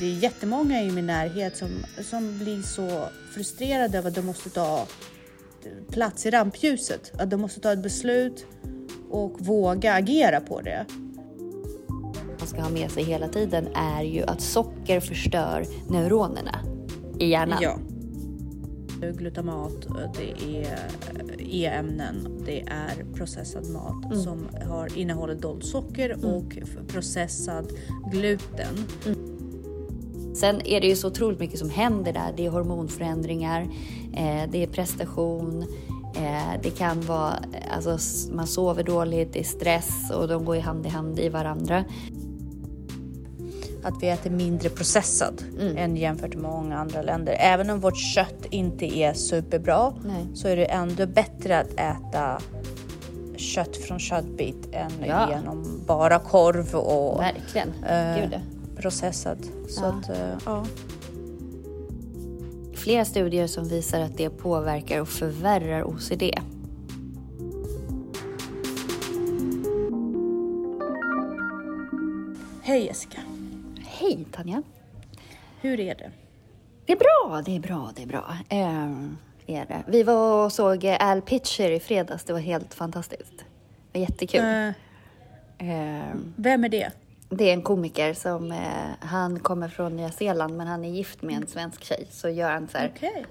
det är jättemånga i min närhet som, som blir så frustrerade över att de måste ta plats i rampljuset. Att de måste ta ett beslut och våga agera på det. Man ska ha med sig hela tiden är ju att socker förstör neuronerna i hjärnan. Ja. Glutamat, det är E-ämnen, det är processad mat Mm. som har, innehåller dolt socker och f- processad gluten. Sen är det ju så otroligt mycket som händer där. Det är hormonförändringar, eh, det är prestation, eh, det kan vara, alltså man sover dåligt, det är stress och de går ju hand i hand i varandra. Att vi äter mindre processad Mm. än jämfört med många andra länder. Även om vårt kött inte är superbra Nej. så är det ändå bättre att äta kött från köttbit än Ja. genom bara korv och Verkligen. eh, Gud. Processad. Så Ja. att, eh, ja. Flera studier som visar att det påverkar och förvärrar OCD. Hej Jessica, Hej Tanja! hur är det? Det är bra, det är bra, det är bra. Eh, är det. Vi var och såg Al Pitcher i fredags. Det var helt fantastiskt. Det var jättekul. Eh, Eh, vem är det? Det är en komiker som, eh, han kommer från Nya Zeeland men han är gift med en svensk tjej. Så gör han så här, Okej.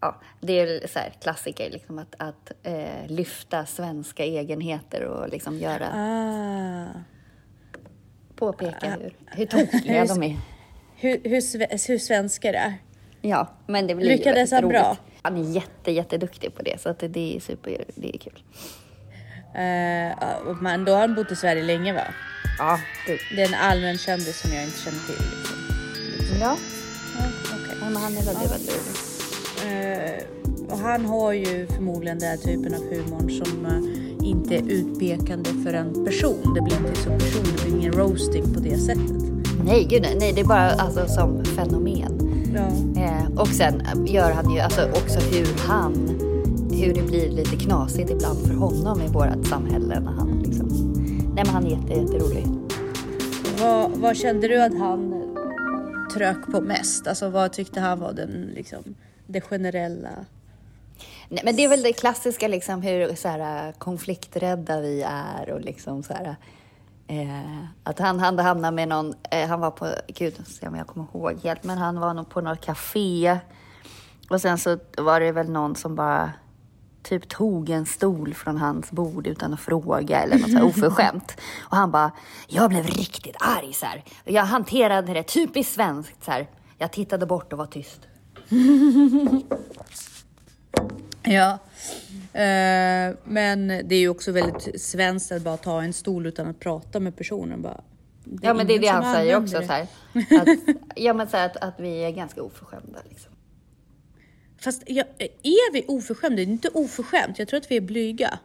ja, det är så här klassiker liksom att, att eh, lyfta svenska egenheter och liksom göra, Ah. påpeka hur, hur tokiga de är. Hur, hur, hur svenskar är? Ja, men det blir Lyckades ju han bra? Han är jätte, jätteduktig på det så att det, det är super, det är kul. Eh, och men då har han bott i Sverige länge va? Ja, det, Det är en allmän kändis som jag inte känner till. Liksom. ja. Ja, okej. Ja, men han är väldigt, väldigt rolig. Eh, och han har ju förmodligen den här typen av humor som eh, inte är utpekande för en person. Det blir inte så personligt, det blir ingen roasting på det sättet. Nej, gud nej. Det är bara alltså, som fenomen. Ja. Eh, och sen gör han ju alltså, också hur han, hur det blir lite knasigt ibland för honom i vårt samhälle när han liksom, nej men han är jätte, jätterolig. Vad, vad kände du att han trök på mest? Alltså vad tyckte han var den, liksom, det generella? Nej, men det är väl det klassiska liksom hur så här, konflikträdda vi är och liksom så här, eh, att han, han hamnade med någon, eh, han var på, gud, se om jag kommer ihåg helt, men han var nog på något café och sen så var det väl någon som bara typ tog en stol från hans bord utan att fråga eller något så här oförskämt. Och han bara, jag blev riktigt arg så här. Jag hanterade det typiskt svenskt så här. Jag tittade bort och var tyst. Ja, eh, men det är ju också väldigt svenskt att bara ta en stol utan att prata med personen. Bara, Ja, men det är det han säger också. det. Så här, att, ja, men så här, att, att vi är ganska oförskämda. Liksom. Fast ja, är vi oförskämda? Det är inte oförskämt. Jag tror att vi är blyga.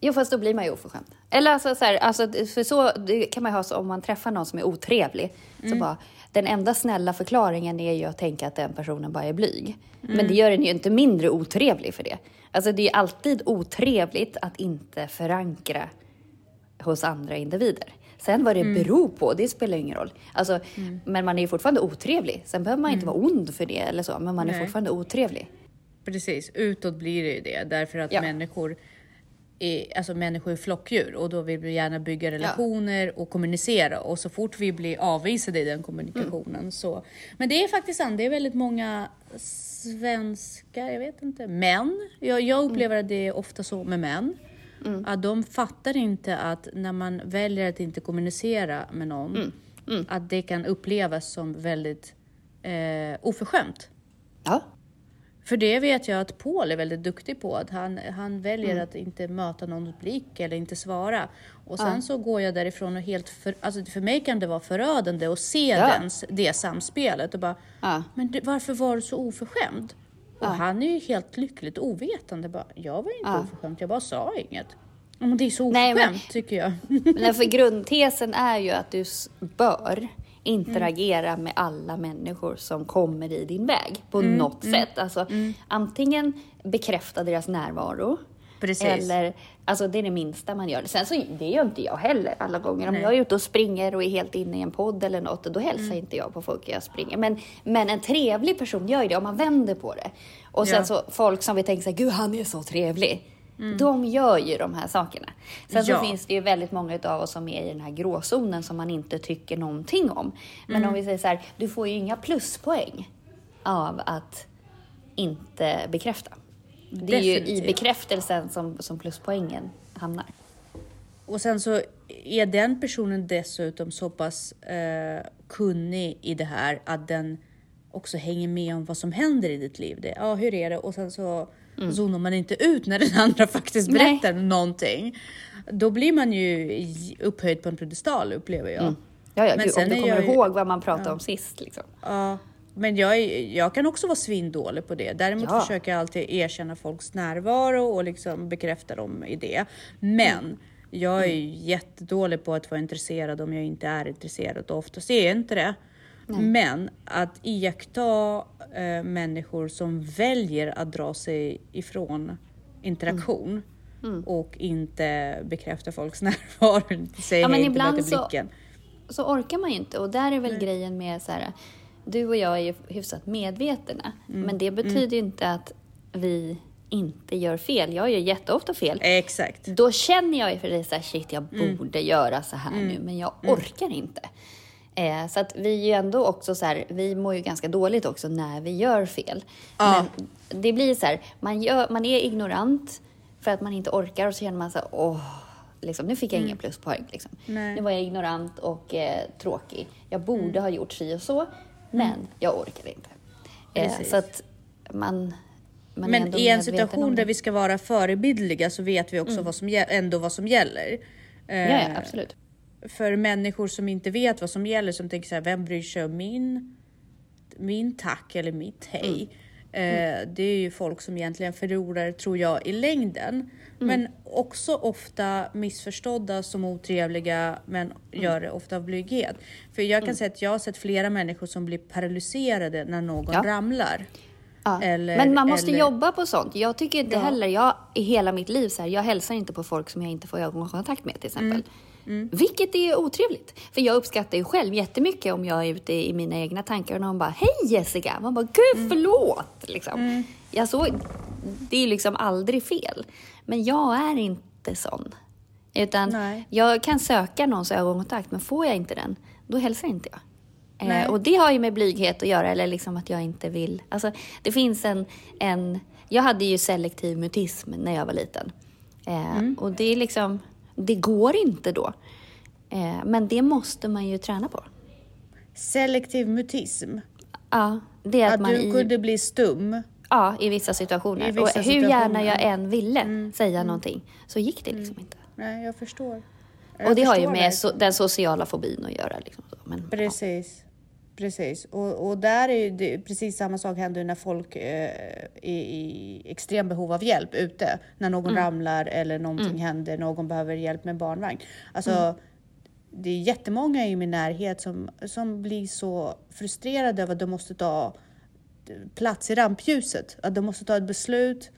Jo, fast då blir man ju oförskämd. Eller alltså, så här, alltså, för så kan man ju ha så om man träffar någon som är otrevlig. Så bara, den enda snälla förklaringen är ju att tänka att den personen bara är blyg. Men det gör den ju inte mindre otrevlig för det. Alltså det är alltid otrevligt att inte förankra hos andra individer. Sen vad det beror på, det spelar ingen roll. Alltså, Men man är fortfarande otrevlig. Sen behöver man inte vara ond för det eller så, men man är Nej. fortfarande otrevlig. Precis, utåt blir det ju det därför att Ja. människor är, alltså människor är flockdjur och då vill vi gärna bygga relationer och kommunicera och så fort vi blir avvisade i den kommunikationen så. Men det är faktiskt sant, det är väldigt många svenskar, jag vet inte, män. Jag, jag upplever att det är ofta så med män. Att de fattar inte att när man väljer att inte kommunicera med någon, att det kan upplevas som väldigt eh, oförskämt. Ja, För det vet jag att Paul är väldigt duktig på. Att han, han väljer att inte möta någons blick eller inte svara. Och sen så går jag därifrån och helt... För, alltså för mig kan det vara förödande att se Ja. den, det samspelet och bara... Ja. Men du, varför var du så oförskämd? Och han är ju helt lyckligt ovetande. Bara, jag var inte oförskämd, jag bara sa inget. Ja, Men det är så Nej, men- tycker jag. Men för grundtesen är ju att du bör interagera med alla människor som kommer i din väg på något sätt. Alltså, Antingen bekräfta deras närvaro Precis. Eller, alltså det är det minsta man gör. Sen så, det gör inte jag heller alla gånger. Om Nej. jag är ute och springer och är helt inne i en podd eller något, då hälsar Mm. inte jag på folk jag springer. Men, men en trevlig person gör ju det om man vänder på det. Och sen Ja. så folk som vi tänker så här, gud han är så trevlig. De gör ju de här sakerna. Sen så Mm. Ja. finns det ju väldigt många av oss som är i den här gråzonen som man inte tycker någonting om. Men Mm. om vi säger så här, du får ju inga pluspoäng av att inte bekräfta. Det är ju i Definitivt. bekräftelsen som, som pluspoängen hamnar. Och sen så är den personen dessutom så pass eh, kunnig i det här att den också hänger med om vad som händer i ditt liv. Det, ja, hur är det? Och sen så zonar man inte ut när den andra faktiskt Mm. Nej. berättar någonting. Då blir man ju upphöjd på en pedestal upplever jag. Ja, ja, Men gud, sen om du kommer jag ju- ihåg vad man pratade om sist. Liksom. Ja, men jag, är, jag kan också vara svindålig på det. Däremot Ja. försöker jag alltid erkänna folks närvaro och liksom bekräfta dem i det. Men jag är ju jättedålig på att vara intresserad om jag inte är intresserad och oftast är jag inte det. Men att iaktta eh, människor som väljer att dra sig ifrån interaktion Mm. och inte bekräfta folks närvaro, säga Ja, men hej, ibland så- blicken. Så orkar man ju inte. Och där är väl grejen med så här, du och jag är ju hyfsat medvetna. Mm. Men det betyder ju inte att vi inte gör fel. Jag gör jätteofta fel. Exakt. Då känner jag ju för det så här, shit jag Mm. borde göra så här nu, men jag orkar inte. Eh, så att vi är ju ändå också så här, vi mår ju ganska dåligt också när vi gör fel. Ja. Men det blir så här, man, gör, man är ignorant för att man inte orkar och så känner man så här, åh, liksom, nu fick jag ingen pluspoäng. Liksom. Mm. Nu var jag ignorant och eh, tråkig. Jag borde Mm. ha gjort si och så, men jag orkar inte. Eh, så att man, Men i en situation där vi ska vara förebildliga så vet vi också vad som, ändå vad som gäller. Eh, Ja, ja, absolut. För människor som inte vet vad som gäller, som tänker så här, vem bryr sig om min, min tack eller mitt hej? Eh, det är ju folk som egentligen förlorar, tror jag, i längden. Men också ofta missförstådda som otrevliga, men gör det ofta av blyghet. För jag kan säga att jag har sett flera människor som blir paralyserade när någon Ja. ramlar. Ja. Eller- men man måste eller- jobba på sånt. Jag tycker inte Ja. heller, jag i hela mitt liv så här, jag hälsar inte på folk som jag inte får ögonkontakt med till exempel. Mm. Vilket är otrevligt. För jag uppskattar ju själv jättemycket om jag är ute i mina egna tankar och någon bara Hej Jessica! Man bara Gud Mm. förlåt! Liksom. Jag så, det är liksom aldrig fel. Men jag är inte sån. Utan Nej. jag kan söka någons ögonkontakt men får jag inte den, då hälsar inte jag. Eh, och det har ju med blyghet att göra, eller liksom att jag inte vill. Alltså, det finns en, en... Jag hade ju selektiv mutism när jag var liten. Eh, Mm. Och det är liksom... Det går inte då. Eh, men det måste man ju träna på. Selektiv mutism. Ja, det är att, Att man du i, kunde bli stum. ja, i vissa situationer. I vissa och hur situationer. Mm. gärna jag än ville säga någonting så gick det liksom inte. Nej, jag förstår. Jag Och det har ju med so den sociala fobin att göra. Liksom. Men, ja. Precis. Och, och där är det, precis samma sak händer när folk eh, är i extrem behov av hjälp ute. När någon Mm. ramlar eller någonting händer, någon behöver hjälp med barnvagn. Alltså, Mm. det är jättemånga i min närhet som, som blir så frustrerade över att de måste ta plats i rampljuset. Att de måste ta ett beslut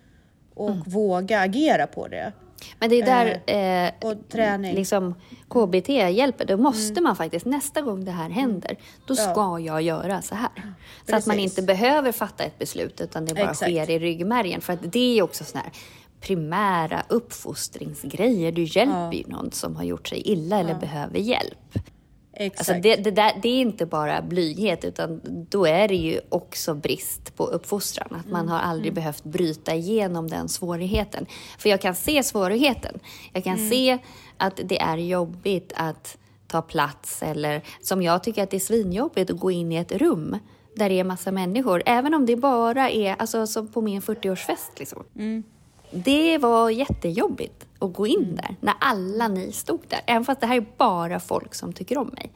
och Mm. våga agera på det. Men det är där eh, Och träning. liksom KBT hjälper. Då måste man faktiskt, nästa gång det här händer, då Mm. Ja. ska jag göra så här. Så att man Precis. inte behöver fatta ett beslut, utan det bara Exakt. sker i ryggmärgen. För att det är också såna här primära uppfostringsgrejer. Du hjälper ju någon som har gjort sig illa eller behöver hjälp. Exakt. Alltså det, det, där, det är inte bara blyghet, utan då är det ju också brist på uppfostran. Att man har aldrig behövt bryta igenom den svårigheten. För jag kan se svårigheten. Jag kan se att det är jobbigt att ta plats eller som jag tycker att det är svinjobbigt att gå in i ett rum där det är massa människor. Även om det bara är, alltså som på min 40-årsfest liksom. Det var jättejobbigt att gå in där när alla ni stod där. Även fast det här är bara folk som tycker om mig.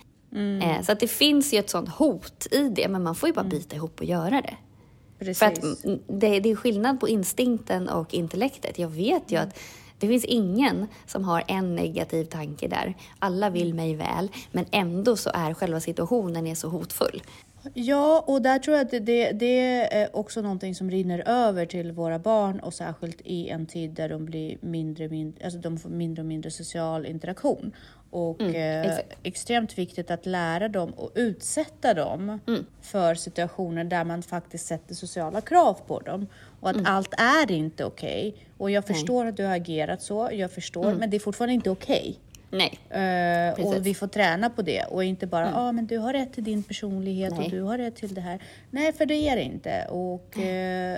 Eh, så att det finns ju ett sånt hot i det, men man får ju bara bita ihop och göra det. Precis. För att mm, det, det är skillnad på instinkten och intellektet. Jag vet ju att det finns ingen som har en negativ tanke där. Alla vill mig väl, men ändå så är själva situationen är så hotfull. Ja, och där tror jag att det, det, det, är också någonting som rinner över till våra barn och särskilt i en tid där de blir mindre, mindre, alltså de får mindre och mindre social interaktion. Och mm, eh, extremt viktigt att lära dem och utsätta dem mm. för situationer där man faktiskt sätter sociala krav på dem. Och att mm. allt är inte okej. Okay. Och jag förstår att du har agerat så, jag förstår, mm. men det är fortfarande inte okej. Okay. Nej. Uh, och vi får träna på det och inte bara, ja mm. ah, men du har rätt till din personlighet Nej. och du har rätt till det här. Nej, för det är det inte. Och uh,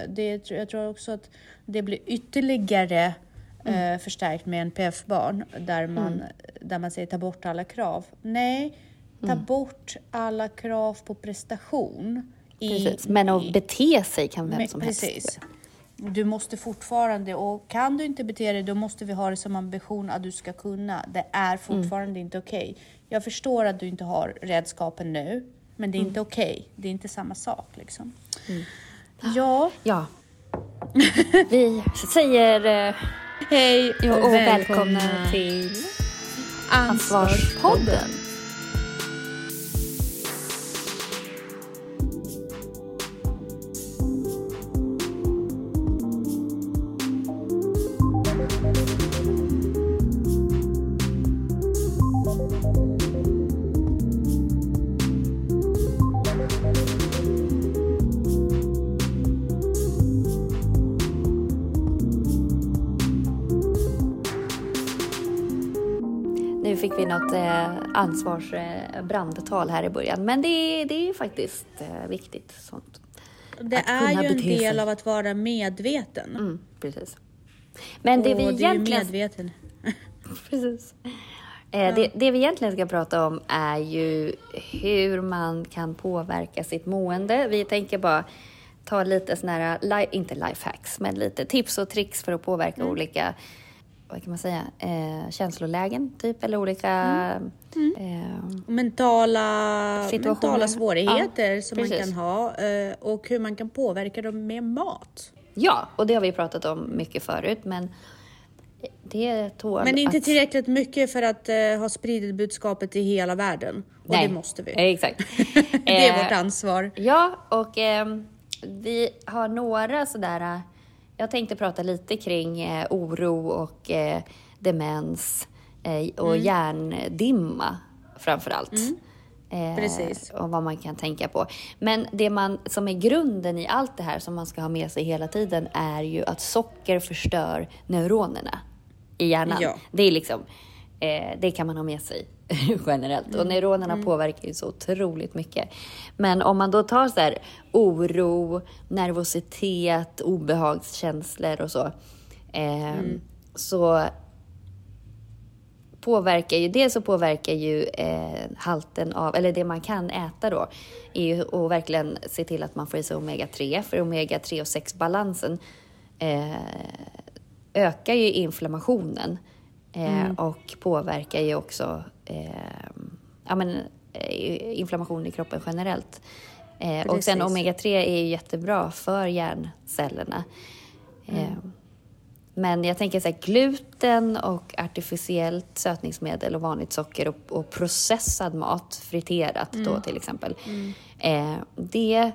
det, jag tror också att det blir ytterligare mm. uh, förstärkt med NPF-barn där man, mm. där man säger ta bort alla krav. Nej, ta mm. bort alla krav på prestation. Precis. men att bete sig kan vem som precis. helst du måste fortfarande, och kan du inte bete dig, då måste vi ha det som ambition att du ska kunna. Det är fortfarande mm. inte okej. Okay. Jag förstår att du inte har redskapen nu, men det är mm. inte okej. Okay. Det är inte samma sak liksom. Mm. Ja. Ja. Vi säger eh, hej och, och välkomna, välkomna till Ansvarspodden. Ansvarsbrandtal här i början. Men det, det är faktiskt eh, viktigt. Sånt. Det är ju en del av att vara medveten. Mm, precis. Men det Och vi egentligen... Det är medveten. precis. Eh, det, det, vi egentligen ska prata om är ju hur man kan påverka sitt mående. Vi tänker bara ta lite sådana här, inte lifehacks, men lite tips och tricks för att påverka mm. olika vad kan man säga, eh, känslolägen typ eller olika mm. Mm. Eh, mentala, mentala svårigheter ja, som precis. man kan ha eh, och hur man kan påverka dem med mat. Ja, och det har vi pratat om mycket förut, men det tål Men inte att... tillräckligt mycket för att uh, ha spridit budskapet till hela världen. Och Nej, det måste vi. Exakt. det är vårt ansvar. Ja, och ehm, vi har några sådär jag tänkte prata lite kring eh, oro och eh, demens eh, och mm. hjärndimma framför allt. Mm. Eh, Precis. Och vad man kan tänka på. Men det man, som är grunden i allt det här som man ska ha med sig hela tiden är ju att socker förstör neuronerna i hjärnan. Ja. Det är liksom, eh, det kan man ha med sig generellt. Mm. Och neuronerna mm. påverkar ju så otroligt mycket. Men om man då tar så här oro, nervositet, obehagskänslor och så. Eh, mm. Så påverkar ju, dels så påverkar ju eh, halten av, eller det man kan äta då, är ju att verkligen se till att man får i sig omega-3, för omega-3 och 6-balansen eh, ökar ju inflammationen eh, mm. och påverkar ju också ja, men, eh, inflammation i kroppen generellt. Eh, och sen omega-3 är ju jättebra för hjärncellerna. Mm. Eh, men jag tänker så här, gluten och artificiellt sötningsmedel och vanligt socker och, och processad mat, friterat mm. då till exempel. Mm. Eh, det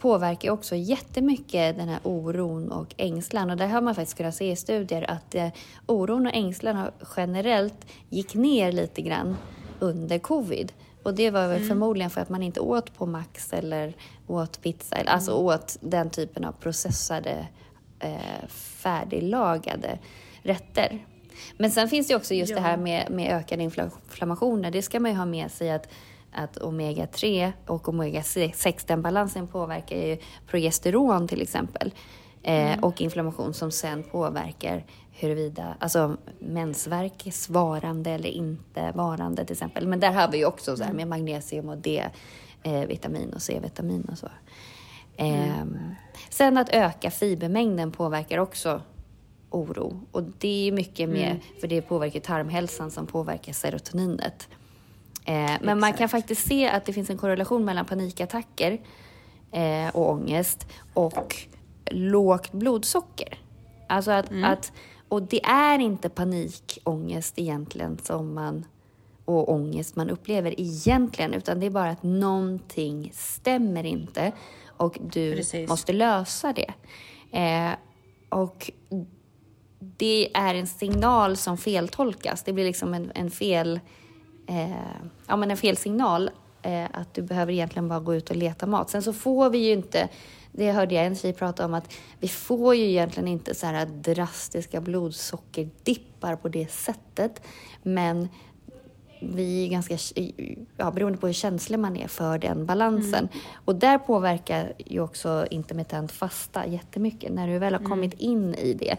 påverkar också jättemycket den här oron och ängslan. Och där har man faktiskt kunnat se i studier att eh, oron och ängslan generellt gick ner lite grann under covid. Och det var väl mm. förmodligen för att man inte åt på Max eller åt pizza, eller, alltså mm. åt den typen av processade, eh, färdiglagade rätter. Men sen finns det också just ja. det här med, med ökade inflammationer. Det ska man ju ha med sig att att omega-3 och omega-6, den balansen påverkar ju progesteron till exempel. Eh, mm. och inflammation som sen påverkar huruvida, alltså mensvärk varande eller inte varande till exempel. Men där har vi ju också så här med magnesium och D-vitamin eh, och C-vitamin och så. Eh, mm. Sen att öka fibermängden påverkar också oro. Och det är mycket med, mm. för det påverkar tarmhälsan som påverkar serotoninet. Eh, men man kan faktiskt se att det finns en korrelation mellan panikattacker eh, och ångest och lågt blodsocker. Alltså att, mm. att, och det är inte panikångest egentligen som man och ångest man upplever egentligen, utan det är bara att någonting stämmer inte och du Precis. måste lösa det. Eh, och det är en signal som feltolkas. Det blir liksom en, en fel, eh, ja, men en fel signal eh, att du behöver egentligen bara gå ut och leta mat. Sen så får vi ju inte, det hörde jag en tjej prata om, att vi får ju egentligen inte så här drastiska blodsockerdippar på det sättet. Men vi är ganska, ja, beroende på hur känslig man är för den balansen. Mm. Och där påverkar ju också intermittent fasta jättemycket, när du väl har kommit mm. in i det.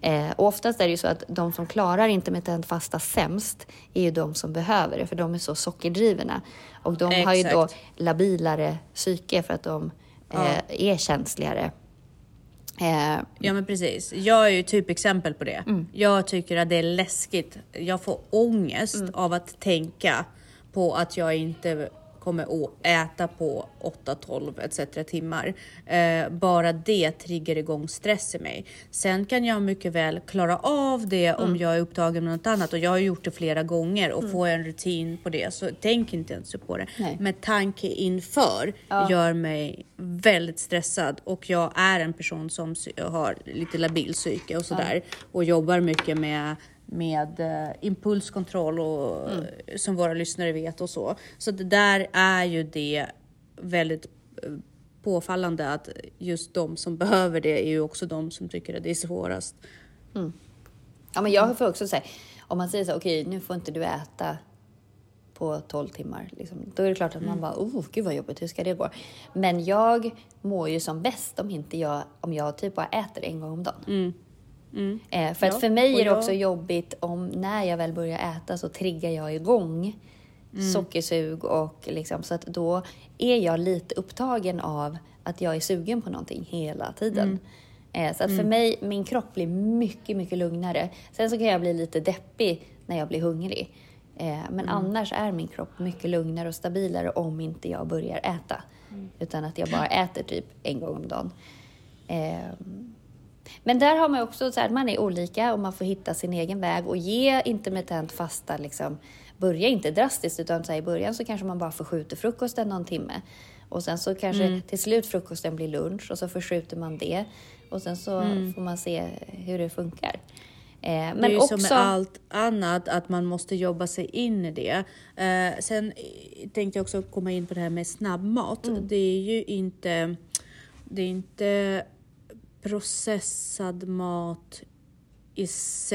Eh, oftast är det ju så att de som klarar intermittent fasta sämst är ju de som behöver det, för de är så sockerdrivna. Och de Exakt. har ju då labilare psyke för att de eh, ja. är känsligare. Eh, ja men precis. Jag är ju typexempel på det. Mm. Jag tycker att det är läskigt. Jag får ångest mm. av att tänka på att jag inte kommer att äta på 8, 12 etc. timmar. Eh, bara det triggar igång stress i mig. Sen kan jag mycket väl klara av det om mm. jag är upptagen med något annat och jag har gjort det flera gånger och mm. får en rutin på det så tänk inte ens på det. Nej. Men tanke inför ja. gör mig väldigt stressad och jag är en person som har lite labil psyke och sådär ja. och jobbar mycket med med eh, impulskontroll och, mm. som våra lyssnare vet och så. Så det där är ju det väldigt eh, påfallande att just de som behöver det är ju också de som tycker att det är svårast. Mm. Ja, men jag får också säga, om man säger så okej, okay, nu får inte du äta på 12 timmar. Liksom. Då är det klart att mm. man bara, oh, gud vad jobbigt, hur ska det gå? Men jag mår ju som bäst om inte jag, om jag typ bara äter en gång om dagen. Mm. Eh, för att för mig är det också jobbigt om när jag väl börjar äta så triggar jag igång mm. sockersug och liksom så att då är jag lite upptagen av att jag är sugen på någonting hela tiden. Mm. Eh, så att för mm. mig, min kropp blir mycket, mycket lugnare. Sen så kan jag bli lite deppig när jag blir hungrig. Eh, men mm. annars är min kropp mycket lugnare och stabilare om inte jag börjar äta. Mm. Utan att jag bara äter typ en gång om dagen. Men där har man också så här, man är olika och man får hitta sin egen väg och ge intermittent fasta liksom, börja inte drastiskt utan så här, i början så kanske man bara förskjuter frukosten någon timme och sen så kanske mm. till slut frukosten blir lunch och så förskjuter man det och sen så mm. får man se hur det funkar. Eh, men det är ju också... som med allt annat, att man måste jobba sig in i det. Eh, sen tänkte jag också komma in på det här med snabbmat. Mm. Det är ju inte, det är inte processad mat i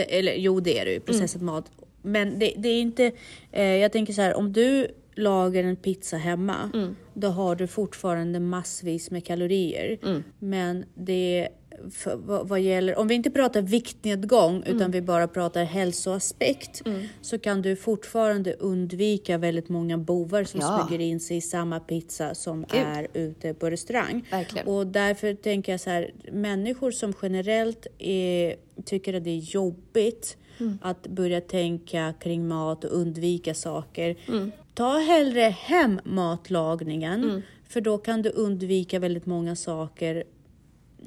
eller jo det är det ju, mm. processad mm. mat. Men det, det är inte, eh, jag tänker så här om du lagar en pizza hemma, mm. då har du fortfarande massvis med kalorier. Mm. Men det för, vad, vad, gäller, om vi inte pratar viktnedgång mm. utan vi bara pratar hälsoaspekt mm. så kan du fortfarande undvika väldigt många bovar som ja. smyger in sig i samma pizza som Gud. är ute på restaurang. Verkligen. Och därför tänker jag så här, människor som generellt är, tycker att det är jobbigt mm. att börja tänka kring mat och undvika saker. Mm. Ta hellre hem matlagningen mm. för då kan du undvika väldigt många saker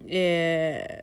eh,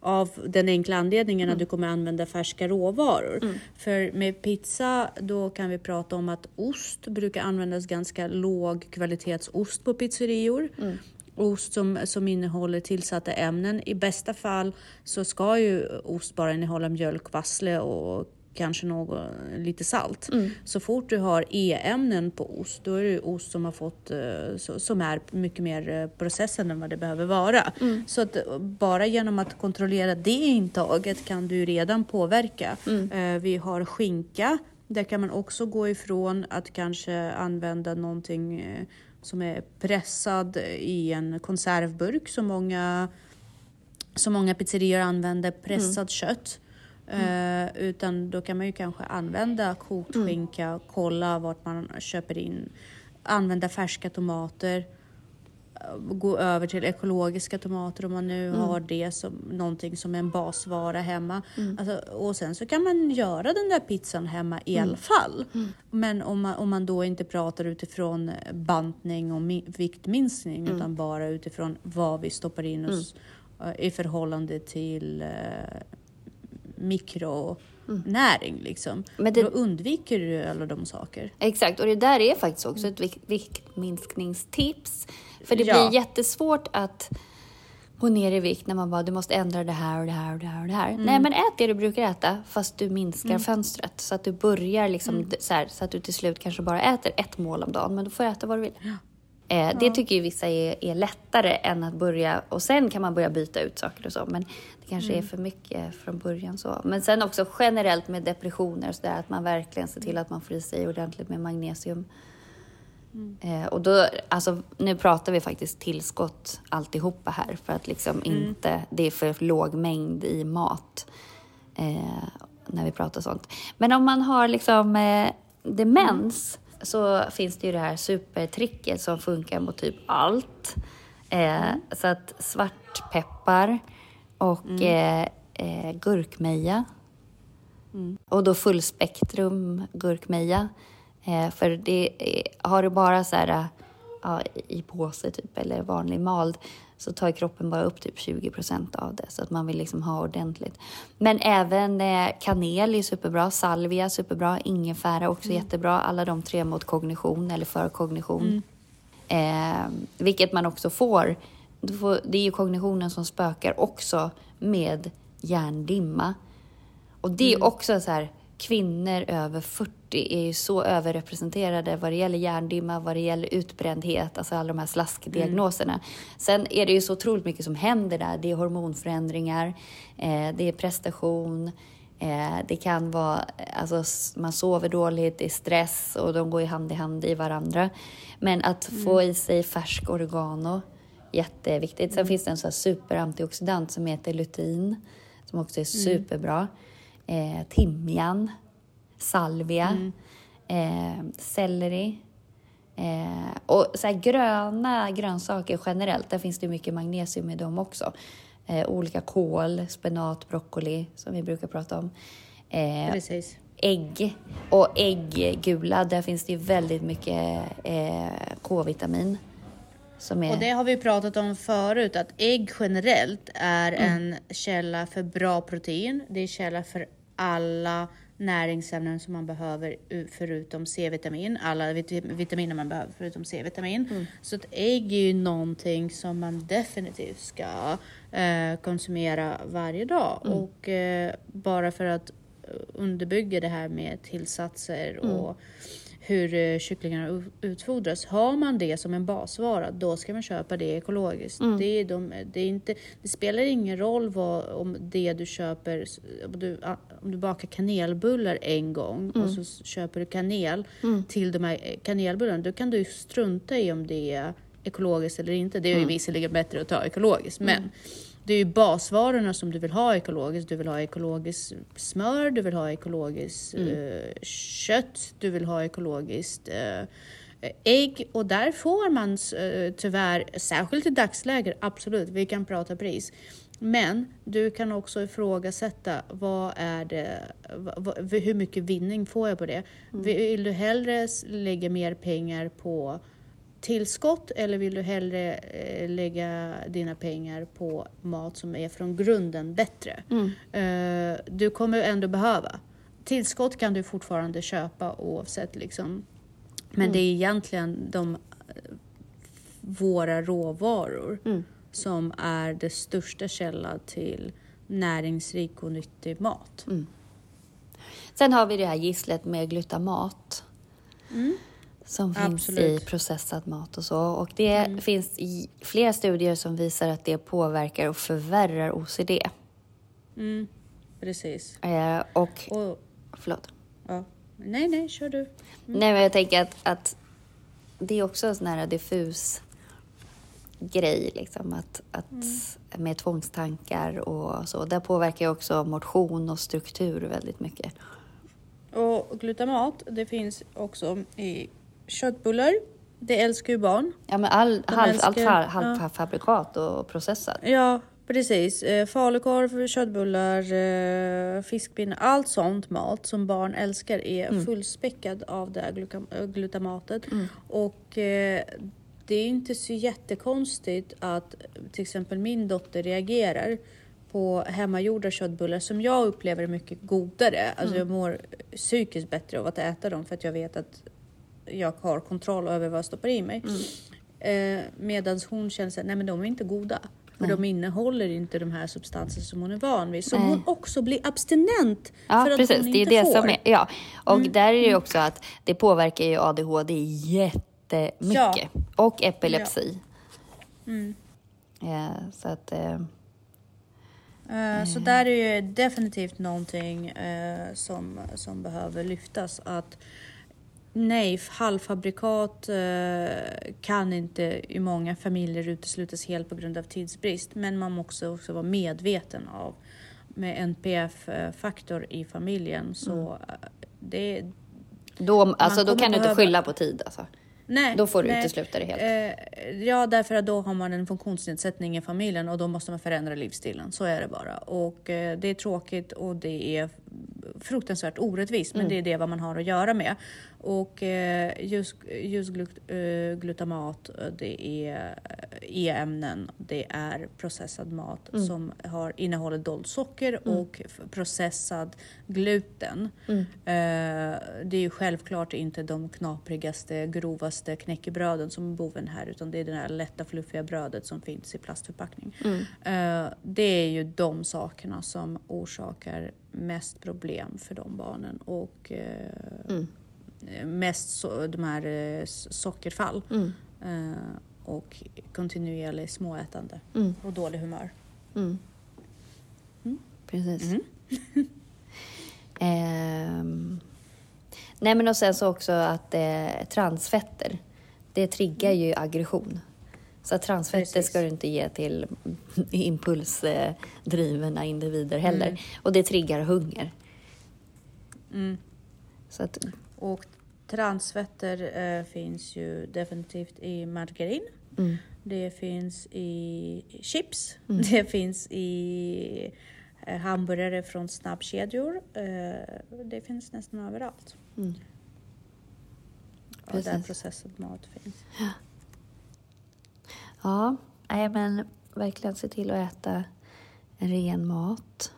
av den enkla anledningen mm. att du kommer använda färska råvaror. Mm. För med pizza då kan vi prata om att ost brukar användas ganska låg kvalitetsost på pizzerior. Mm. Ost som, som innehåller tillsatta ämnen. I bästa fall så ska ju ost bara innehålla mjölk, vassle och kanske något, lite salt. Mm. Så fort du har E-ämnen på ost, då är det ost som, har fått, eh, som är mycket mer eh, processad än vad det behöver vara. Mm. Så att eh, bara genom att kontrollera det intaget kan du redan påverka. Mm. Vi har skinka, där kan man också gå ifrån att kanske använda någonting som är pressad i en konservburk som många, som många pizzerior använder, pressad mm. kött. Mm. Uh, utan då kan man ju kanske använda kokt mm. skinka, mm. kolla vart man köper in, använda färska tomater, uh, gå över till ekologiska tomater om man nu mm. har det som någonting som en basvara hemma. Mm. Alltså, och sen så kan man göra den där pizzan hemma i alla fall. Men om man, om man då inte pratar utifrån bantning och viktminskning utan bara utifrån vad vi stoppar in oss uh, i förhållande till mikro näring liksom. Men det... Då undviker du alla de saker. Exakt, och det där är faktiskt också ett viktminskningstips. För det ja. blir jättesvårt att gå ner i vikt när man bara, du måste ändra det här och det här och det här och det här. Mm. Nej, men ät det du brukar äta fast du minskar mm. fönstret. Så att du börjar liksom mm. så, här, så att du till slut kanske bara äter ett mål om dagen, men du får äta vad du vill. Ja. Eh, det tycker ju vissa är, är, lättare än att börja, och sen kan man börja byta ut saker och så, men det kanske mm. är för mycket från början så. Men sen också generellt med depressioner och sådär, att man verkligen ser till att man får i sig ordentligt med magnesium. Mm. Eh, och då, alltså, nu pratar vi faktiskt tillskott alltihopa här för att liksom mm. inte, det är för låg mängd i mat eh, när vi pratar sånt. Men om man har liksom eh, demens mm. Så finns det ju det här supertricket som funkar mot typ allt. Eh, mm. Så att svartpeppar och mm. eh, eh, gurkmeja mm. och då fullspektrum gurkmeja Eh, för det, har du bara så här, ja, i påse typ, eller vanlig mald så tar kroppen bara upp typ 20 procent av det. Så att man vill liksom ha ordentligt. Men även eh, kanel är superbra, salvia superbra, ingefära också mm. jättebra. Alla de tre mot kognition eller för kognition. Mm. Eh, vilket man också får. får. Det är ju kognitionen som spökar också med hjärndimma. Och det är mm. också så här, kvinnor över 40 är ju så överrepresenterade vad det gäller hjärndimma, vad det gäller utbrändhet, alltså alla de här slaskdiagnoserna. Mm. Sen är det ju så otroligt mycket som händer där. Det är hormonförändringar, eh, det är prestation, eh, det kan vara, alltså man sover dåligt, det är stress och de går ju hand i hand i varandra. Men att mm. få i sig färsk oregano, jätteviktigt. Sen mm. finns det en sån här superantioxidant som heter lutein, som också är mm. superbra eh, timjan, salvia, mm. eh, selleri. Eh, och så här, gröna grönsaker generellt, där finns det mycket magnesium i dem också. Eh, olika kål, spenat, broccoli som vi brukar prata om. Eh, Precis. Ägg och ägggula, där finns det väldigt mycket eh, K-vitamin. Är... Och det har vi pratat om förut, att ägg generellt är mm. en källa för bra protein. Det är källa för alla näringsämnen som man behöver förutom C-vitamin, alla vitaminer man behöver förutom C-vitamin. Mm. Så ett ägg är ju någonting som man definitivt ska eh, konsumera varje dag. Mm. Och eh, bara för att underbygga det här med tillsatser mm. Hur eh, kycklingarna utfodras. Har man det som en basvara, då ska man köpa det ekologiskt. Mm. Det, är de, det, är inte, det spelar ingen roll vad, om det du köper, om du, om du bakar kanelbullar en gång mm. och så köper du kanel mm. till de här eh, kanelbullarna, då kan du strunta i om det är ekologiskt eller inte. Det är ju mm. visserligen bättre att ta ekologiskt, men mm det är ju basvarorna som du vill ha ekologiskt. Du vill ha ekologiskt smör, du vill ha ekologiskt mm. eh, kött, du vill ha ekologiskt eh, ägg och där får man eh, tyvärr, särskilt i dagsläget, absolut, vi kan prata pris. Men du kan också ifrågasätta vad är det, vad, hur mycket vinning får jag på det? Mm. Vill du hellre lägga mer pengar på tillskott eller vill du hellre eh, lägga dina pengar på mat som är från grunden bättre? Mm. Eh, du kommer ändå behöva. Tillskott kan du fortfarande köpa oavsett liksom. Men mm. det är egentligen de, våra råvaror mm. som är det största källan till näringsrik och nyttig mat. Mm. Sen har vi det här gisslet med glutamat. Som finns Absolut. i processad mat och så. Och det mm. finns flera studier som visar att det påverkar och förvärrar OCD. Mm. Precis. Eh, och, och... Förlåt. Ja. Nej, nej, kör du. Mm. Nej, men jag tänker att, att det är också en sån här diffus grej, liksom, att, att mm. med tvångstankar och så. Där påverkar ju också motion och struktur väldigt mycket. Och glutamat, det finns också i köttbullar. Det älskar ju barn. Ja, men all, halv, älskar, allt halvfabrikat ja. och processat. Ja, precis. Eh, falukorv, köttbullar, eh, fiskpinnar, allt sånt mat som barn älskar är mm. fullspäckad av det här eh, glutamatet. Mm. Och eh, det är inte så jättekonstigt att till exempel min dotter reagerar på hemmagjorda köttbullar som jag upplever är mycket godare. Alltså jag mår psykiskt bättre av att äta dem för att jag vet att jag har kontroll över vad jag stoppar i mig. Eh, Medan hon känner att nej men de är inte goda. För de innehåller inte de här substanserna som hon är van vid. Så Nej. hon också blir abstinent Ja, för att precis. hon Det är inte det får. som är... Ja. Och där är det ju också att det påverkar ju ADHD jättemycket. Och epilepsi. Eh, så att... Eh, Eh, Så där är ju definitivt någonting eh, som, som behöver lyftas. Att nej, halvfabrikat eh, kan inte i många familjer uteslutas helt på grund av tidsbrist. Men man måste också vara medveten av med NPF-faktor i familjen. Så eh, det, då, alltså, då kan du inte skylla på tid. Alltså. Nej, Då får du nej. utesluta det helt. Eh, ja, därför att då har man en funktionsnedsättning i familjen och då måste man förändra livsstilen. Så är det bara. Och det är tråkigt och det är fruktansvärt orättvist, men det är det vad man har att göra med. Och eh, just, just glut, eh, eh, det är E-ämnen, det är processad mat som har, innehåller dolt socker och f- processad gluten. Eh, det är ju självklart inte de knaprigaste, grovaste knäckebröden som är boven här, utan det är det här lätta fluffiga brödet som finns i plastförpackning. Eh, det är ju de sakerna som orsakar mest problem för de barnen och eh, mest så, de här eh, sockerfall eh, och kontinuerlig småätande och dålig humör. Precis. Ehm, nej men och sen så också att eh, transfetter, det triggar ju aggression. Så transfetter Precis. ska du inte ge till impulsdrivna individer heller. Och det triggar hunger. Så att, Och transfetter eh, finns ju definitivt i margarin. Det finns i chips. Det finns i eh, hamburgare från snabbkedjor. Eh, det finns nästan överallt. Och där processad mat finns. ja, nej men verkligen se till att äta ren mat.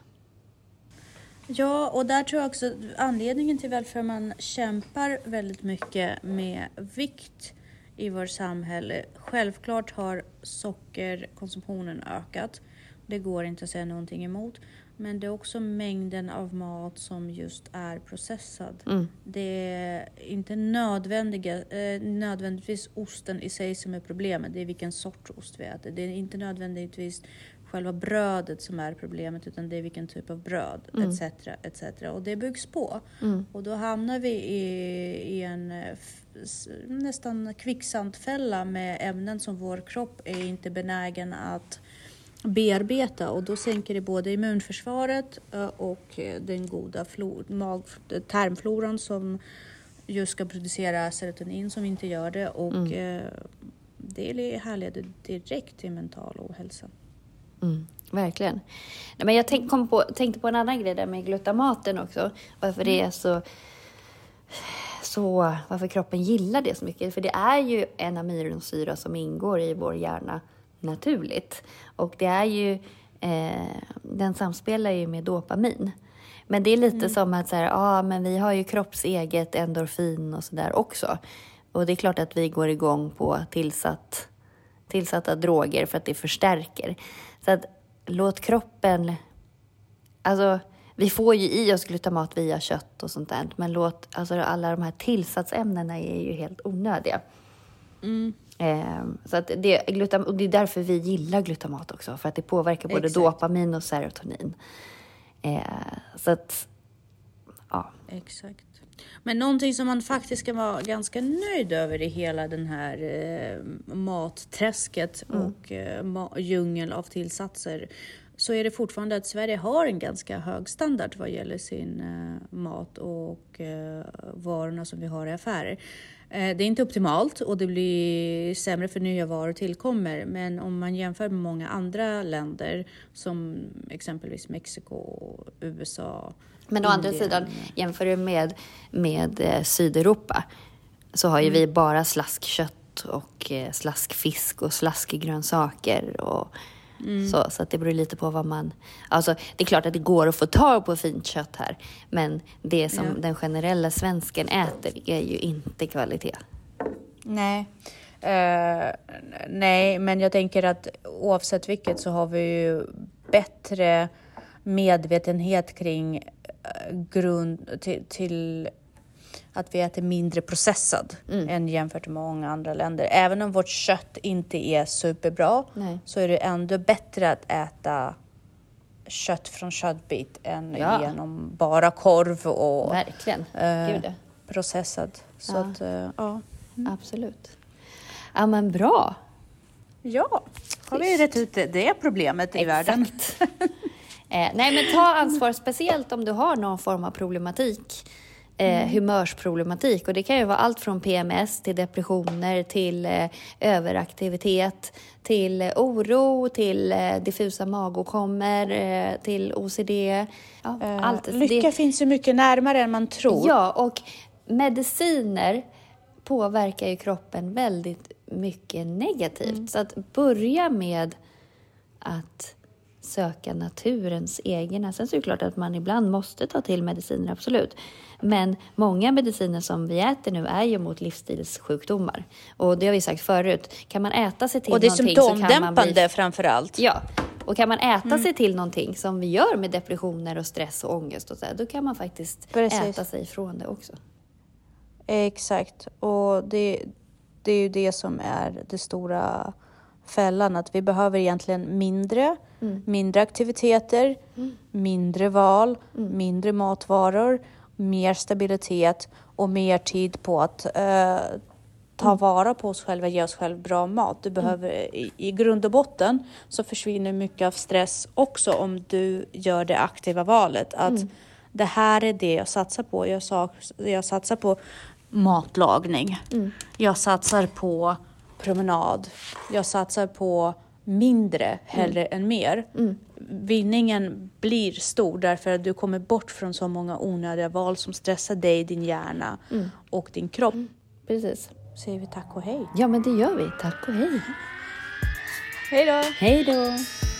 Ja, och där tror jag också anledningen till varför man kämpar väldigt mycket med vikt i vårt samhälle. Självklart har sockerkonsumtionen ökat. Det går inte att säga någonting emot. Men det är också mängden av mat som just är processad. Det är inte nödvändiga, eh, nödvändigtvis osten i sig som är problemet. Det är vilken sorts ost vi äter. Det är inte nödvändigtvis själva brödet som är problemet utan det är vilken typ av bröd etc. etc. Och det byggs på. Och då hamnar vi i, i en eh, nästan kvicksandfälla med ämnen som vår kropp är inte benägen att bearbeta och då sänker det både immunförsvaret eh, och eh, den goda flor, mag, tarmfloran som just ska producera serotonin som inte gör det och eh, det härleder direkt till mental ohälsa. Mm, verkligen. Nej, men jag tänk, kom på, tänkte på en annan grej där med glutamaten också. Varför det är så, så... Varför kroppen gillar det så mycket. För det är ju en aminosyra som ingår i vår hjärna naturligt. Och det är ju... Eh, den samspelar ju med dopamin. Men det är lite som att så här, ah, men vi har ju kroppseget endorfin och sådär också. Och det är klart att vi går igång på tillsatt tillsatta droger för att det förstärker. Så att låt kroppen... Alltså, vi får ju i oss glutamat via kött och sånt där, men låt, alltså alla de här tillsatsämnena är ju helt onödiga. Ehm, så att det, glutam, och det är därför vi gillar glutamat också, för att det påverkar både Exakt. dopamin och serotonin. Ehm, så att, ja. Exakt. Men någonting som man faktiskt ska vara ganska nöjd över i hela den här eh, matträsket och eh, ma- djungel av tillsatser så är det fortfarande att Sverige har en ganska hög standard vad gäller sin eh, mat och eh, varorna som vi har i affärer. Eh, det är inte optimalt och det blir sämre för nya varor tillkommer men om man jämför med många andra länder som exempelvis Mexiko, USA, Men å andra Indien. sidan, jämför du med, med eh, Sydeuropa så har ju vi bara slaskkött och eh, slaskfisk och slaskgrönsaker och Mm. Så, så att det beror lite på vad man... Alltså, det är klart att det går att få tag på fint kött här, men det som ja. den generella svensken äter är ju inte kvalitet. Nej. Uh, nej, men jag tänker att oavsett vilket så har vi ju bättre medvetenhet kring grund till, till att vi äter mindre processad mm. än jämfört med många andra länder. Även om vårt kött inte är superbra Nej. så är det ändå bättre att äta kött från köttbit än ja. genom bara korv och Verkligen. Eh, processad. Så ja. Att, eh, ja. Mm. Absolut. Ja, men bra. Ja, har vi rätt ut det problemet i Exakt. världen. eh, nej, men ta ansvar, speciellt om du har någon form av problematik eh, mm. humörsproblematik. Och det kan ju vara allt från PMS till depressioner till eh, överaktivitet till eh, oro, till eh, diffusa magåkommor, eh, till OCD. Ja, eh, allt. Lycka det... finns ju mycket närmare än man tror. Ja, och mediciner påverkar ju kroppen väldigt mycket negativt. Mm. Så att börja med att söka naturens egna. Sen så är det klart att man ibland måste ta till mediciner, absolut. Men många mediciner som vi äter nu är ju mot livsstilssjukdomar. Och det har vi sagt förut. Kan man äta sig till någonting bli... Och det är symptomdämpande framför allt. Ja. Och kan man äta mm. sig till någonting som vi gör med depressioner och stress och ångest och så där, då kan man faktiskt Precis. äta sig ifrån det också. Exakt. Och det, det är ju det som är det stora fällan, att vi behöver egentligen mindre, mm. mindre aktiviteter, mm. mindre val, mm. mindre matvaror, mer stabilitet och mer tid på att uh, ta mm. vara på oss själva, ge oss själva bra mat. Du mm. behöver, i, i grund och botten så försvinner mycket av stress också om du gör det aktiva valet. Att mm. det här är det jag satsar på. Jag, sa, jag satsar på matlagning. Jag satsar på promenad. Jag satsar på mindre hellre mm. än mer. Mm. Vinningen blir stor därför att du kommer bort från så många onödiga val som stressar dig, din hjärna mm. och din kropp. Mm. Precis. Säger vi tack och hej? Ja, men det gör vi. Tack och hej. Hej då! Hej då!